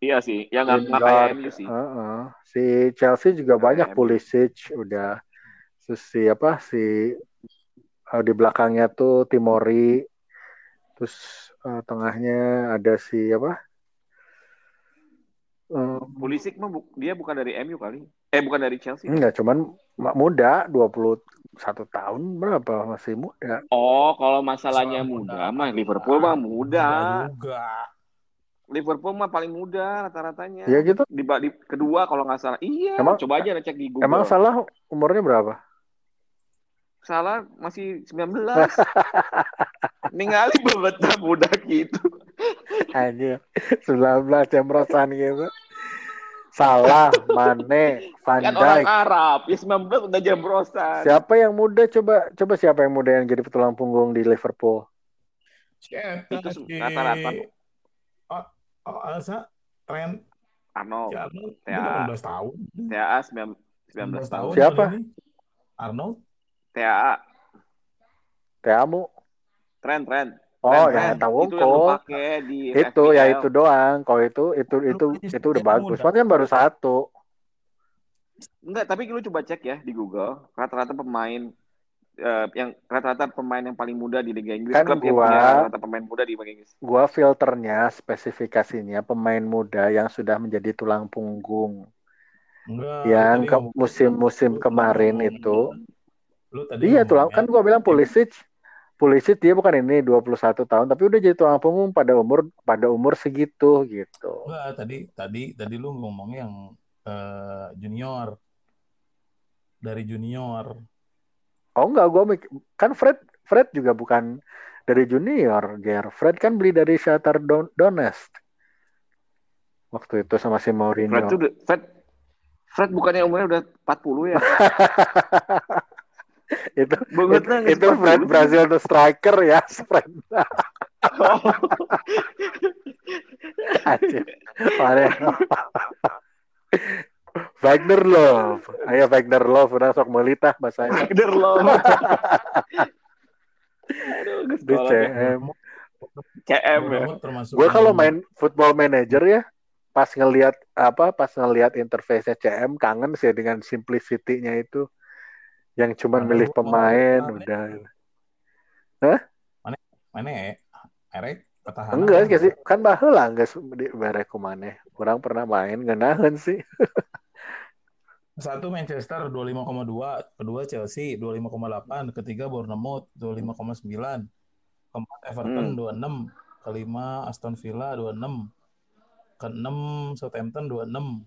Iya sih, yang nggak kayak MU sih. Heeh. Si Chelsea juga Nggak banyak. Pulisic udah terus si apa si eh, di belakangnya tuh Timori terus eh, tengahnya ada si apa Eh, Pulisic mah bu- dia bukan dari MU kali. Eh bukan dari Chelsea. enggak cuman ma- muda 21 tahun berapa masih muda Oh, kalau masalahnya Masalah muda, muda. mah Liverpool mah muda. juga. Liverpool mah paling muda rata-ratanya. ya gitu Di, di kedua kalau nggak salah. Iya, Emang- coba aja cek di Google. emang salah umurnya berapa Salah masih 19. Ningali bebetan muda gitu. Anjir, 19 jam rosan gitu. Salah, Mane, Van Kan orang Dijk. Arab, ya 19 udah jambrosan. Siapa yang muda coba coba siapa yang muda yang jadi tulang punggung di Liverpool? Si Eta, Itu rata-rata. Oh, oh, Asa, Trent, Arnold, si Arnold, Ya. dia 18 tahun. TAA 19, 19 tahun. Siapa? Arnold, TAA, Teamu. Trend, trend. Oh Trent, ya, tahu Itu yang kok. di Itu ya itu doang. Kalau itu itu itu punya itu udah yang bagus. Cuman kan baru satu. Enggak, tapi lu coba cek ya di Google rata-rata pemain eh, yang rata-rata pemain yang paling muda di Liga Inggris Kan klub yang gua- punya rata pemain muda di Liga Inggris. Gua filternya spesifikasinya pemain muda yang sudah menjadi tulang punggung. enggak. Yang ke musim-musim kemarin itu. Lu tadi Iya tulang kan gua bilang Pulisic Pulisic dia bukan ini 21 tahun tapi udah jadi tulang punggung pada umur pada umur segitu gitu. Enggak, tadi tadi tadi lu ngomongnya yang eh, junior. Dari junior. Oh enggak gua mik- kan Fred Fred juga bukan dari junior, Ger. Fred kan beli dari Shakhtar Don Donetsk. Waktu itu sama si Mourinho. Fred tuh Fred Fred bukannya umurnya udah 40 ya? itu Banget itu, itu Fred Brazil the striker ya, Fred. Parah. Wagner Love. Ayo Wagner Love udah sok melitah bahasanya. Wagner loh. Aduh, Di ya. CM. CM ya. Gue kalau main football manager ya, pas ngelihat apa, pas ngelihat interface CM kangen sih dengan simplicity-nya itu. Yang cuman Mana milih lu- pemain mana- udah. mana ya? Erek petahana. Enggak sih, kan baheula geus di bare kumaneh. Kurang pernah main ngeunaheun sih. Satu Manchester 25,2, kedua Chelsea 25,8, ketiga Bournemouth 25,9, keempat Everton Hmm. 26, kelima Aston Villa 26, keenam Southampton 26,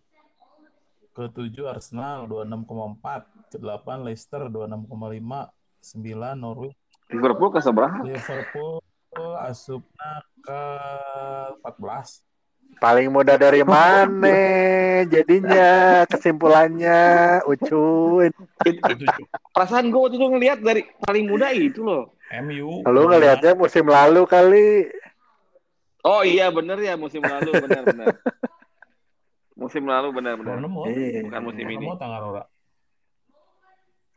ketujuh Arsenal 26,4, kedelapan Leicester 26,5, sembilan Norwich, Liverpool ke seberapa? Liverpool asupna ke 14. Paling muda dari mana jadinya kesimpulannya Ucuin. Ketujuh Perasaan gue waktu itu ngelihat dari paling muda itu loh. MU. Lu ngelihatnya musim lalu kali. Oh iya bener ya musim lalu bener bener. Musim lalu benar-benar. Bournemouth. Iya. Bukan musim ini. Bournemouth tanggal ora.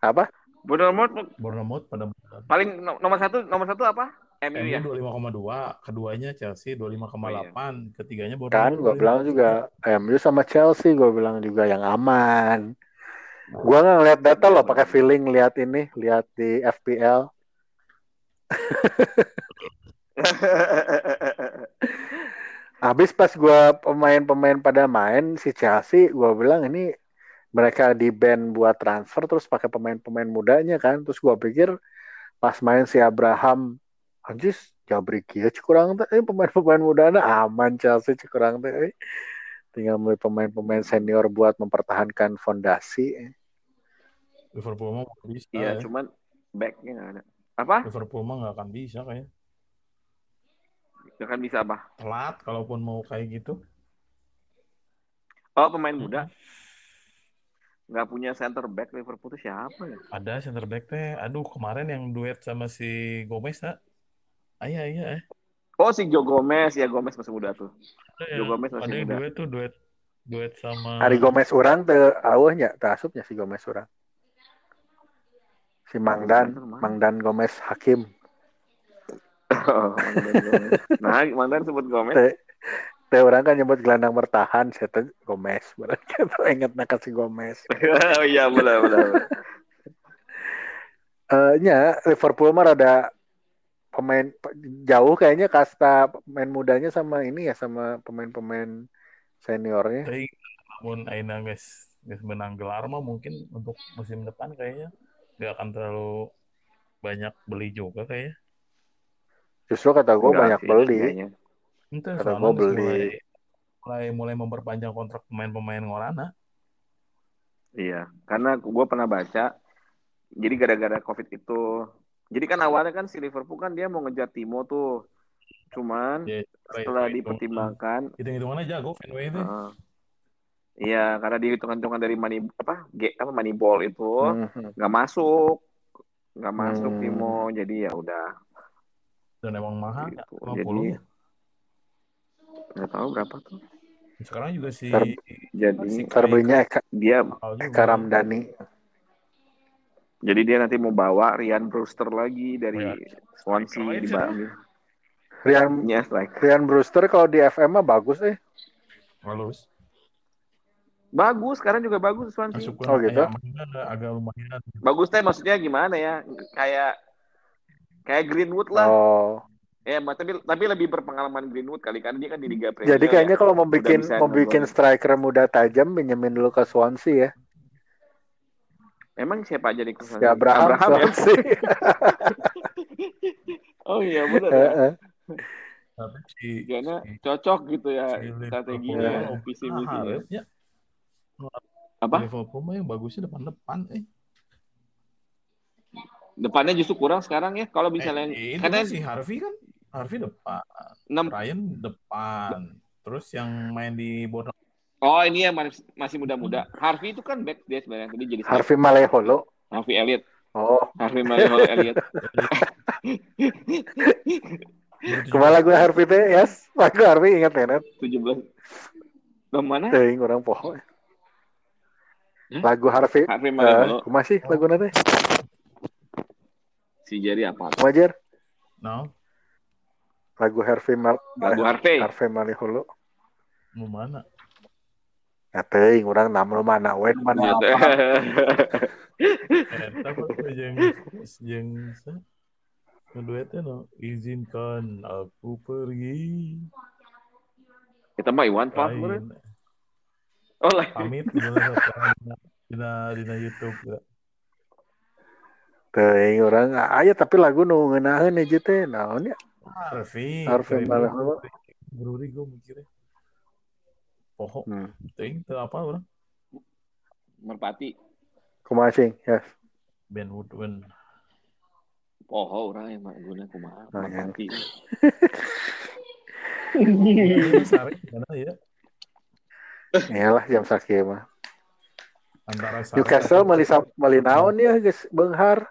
Apa? Bournemouth Bournemouth pada paling no- nomor satu nomor satu apa? MU ya. MU 25,2, keduanya Chelsea 25,8, ketiganya Kan Bournemouth. gue bilang juga MU sama Chelsea gue bilang juga yang aman. Gua nggak ngeliat data loh, pakai feeling lihat ini, lihat di FPL. Habis pas gua pemain-pemain pada main si Chelsea, gua bilang ini mereka di band buat transfer terus pakai pemain-pemain mudanya kan. Terus gua pikir pas main si Abraham, anjis jabri cek kurang teh eh, pemain-pemain mudana aman Chelsea cek kurang teh. eh. Tinggal beli pemain-pemain senior buat mempertahankan fondasi. eh. Liverpool mah nggak bisa. Iya, ya. cuman backnya nggak ada. Apa? Liverpool mah nggak akan bisa kayak Gak kan bisa apa? telat kalaupun mau kayak gitu. Oh pemain muda. Nggak punya center back Liverpool itu siapa ya? Ada center back teh. Aduh, kemarin yang duet sama si Gomez tak? Ayah, iya eh. Oh si Joe Gomez ya Gomez masih muda tuh. Ada Joe yang, Gomez masih ada muda. duet tuh duet duet sama Hari Gomez orang teu awehnya, teu asupnya si Gomez orang. Si Mangdan, Mangdan Gomez Hakim. Oh. Nah, Mandan sebut Gomez. Teh teh orang kan nyebut gelandang bertahan, saya teh Gomez. Berarti kita ingat nak si Gomez. oh iya benar benar. Eh nya Liverpool mah ada pemain jauh kayaknya kasta pemain mudanya sama ini ya sama pemain-pemain seniornya. Tapi namun Aina guys guys menang gelar mah mungkin untuk musim depan kayaknya nggak akan terlalu banyak beli juga kayaknya. Justru kata gue banyak sih, beli. kayaknya. Itu Kata geus beli. mulai, mulai mulai memperpanjang kontrak pemain-pemain ngorana. Iya, karena gue pernah baca. Jadi gara-gara COVID itu, jadi kan awalnya kan si Liverpool kan dia mau ngejar Timo tuh, cuman Ya, setelah dipertimbangkan, hitung-hitungannya jago Fenway itu. uh, iya karena dihitung-hitungan dari money apa, G, apa Moneyball itu Mhm. nggak masuk, nggak masuk Hmm. Timo, jadi ya udah. Dan emang mahal ya, Gitu. 50 Jadi- ya. Nggak tahu berapa tuh. Sekarang juga si Ter- Jadi si Terbelinya Eka, dia. Eka Ramdhani. jadi dia nanti mau bawa Ryan Brewster lagi dari Oh, Swansea di Bali. Rian Ya, like. Rian Brewster kalau di FM mah bagus eh. Halus. Bagus, sekarang juga bagus Swansea. Masuk Oh, gitu? ya, agak lumayan. Bagus teh maksudnya gimana ya? Kayak kayak Greenwood lah. Oh. Ya, tapi tapi lebih berpengalaman Greenwood kali kan dia kan di Liga Premier. Jadi kayaknya ya. kalau mau bikin mau bikin striker muda tajam pinjemin dulu ke Swansea ya. Emang siapa aja di Si Abraham, ya? Swansea. Oh iya benar ya. Heeh. Tapi si Karena si- cocok gitu ya si strateginya, visi nah, misinya. harusnya Apa? Liverpool mah yang bagusnya depan-depan eh. Depannya justru kurang sekarang ya. Kalau misalnya Eh, itu karena kan si Harvey kan Harvey depan, enam Ryan depan. Terus yang main di Bournemouth Oh ini ya masih, masih muda-muda. Harvey itu kan back dia sebenarnya tadi jadi Harvey, Maleholo. Harvey Elliot. Oh, Harvey Maleholo Elliot. ke mana lagu Harvey teh? Yes, lagu Harvey ingat kan? 17. Ke mana? Teuing orang poho. Hmm? Lagu Harvey. Harvey Eh, Maleholo. kumaha sih lagu teh? Si Jerry apa? Wajar. No, Lagu Harvey Mal Lagu Harvey. Harvey Maleholo. mau mana? Ya teuing urang nam lu mana we mana Gitu. apa. Eta jeung jeung sa Keduanya no, izinkan aku pergi. Kita mah Iwan bener. Oh lah. Pamit dina dina dina YouTube ya. Teuing urang aya tapi lagu nu ngeunaheun hiji teh naon ya? Harvey. Harvey Kayak Maleholo. Bruri gue mikirnya. Poho, Hmm. ting, teu apa orang? Merpati. Kumaha sing? Yes. Ben Woodwin. Poho orang yang mak guna kumaha. Oh, yang- Merpati. Sari mana ya? Iyalah jam sakieu mah. Antara Sari Newcastle sa- meuli naon ya geus beunghar.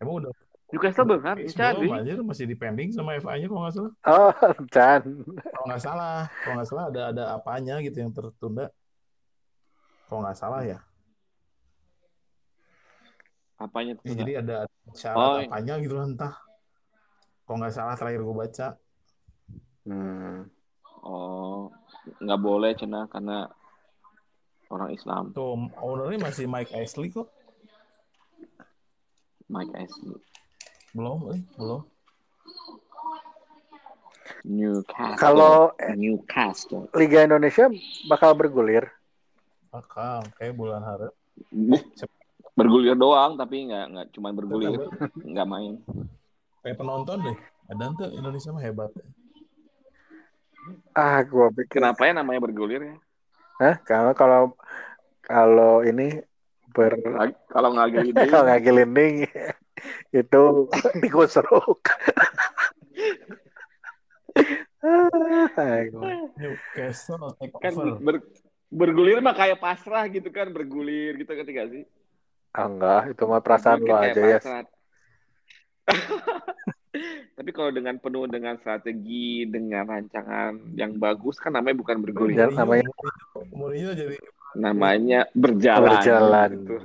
Emang udah Newcastle Case bisa belum anjir masih dipending sama FA-nya kalau nggak salah. Oh, Chan. Kalau nggak salah, kalau nggak salah ada ada apanya gitu yang tertunda. Kalau nggak salah ya. Apanya Ya, tuh? jadi ada syarat Oh, iya. apanya gitu lah entah. Kalau nggak salah terakhir gue baca. Hmm. Oh, nggak boleh cina karena orang Islam. Tuh ownernya masih Mike Ashley kok. Mike Ashley. Belum, eh, belum. Newcastle. Kalau Newcastle. Liga Indonesia bakal bergulir. Bakal kayak bulan Harap. bergulir doang tapi nggak nggak cuma bergulir nggak main Kayak penonton deh. Ada tuh Indonesia mah hebat. Ah, gua pikir. kenapa ya namanya bergulir ya Hah? Kalau kalau kalau ini ber kalau nggak gini kalau nggak gelinding itu digosok. Gua- Newcastle kan ber- bergulir mah kayak pasrah gitu kan bergulir gitu kan gak sih? Ah, enggak, itu mah perasaan lo aja ya. tapi kalau dengan penuh dengan strategi dengan rancangan yang bagus kan namanya bukan bergulir. Namanya- Mourinho jadi namanya berjalan Berjalan. gitu.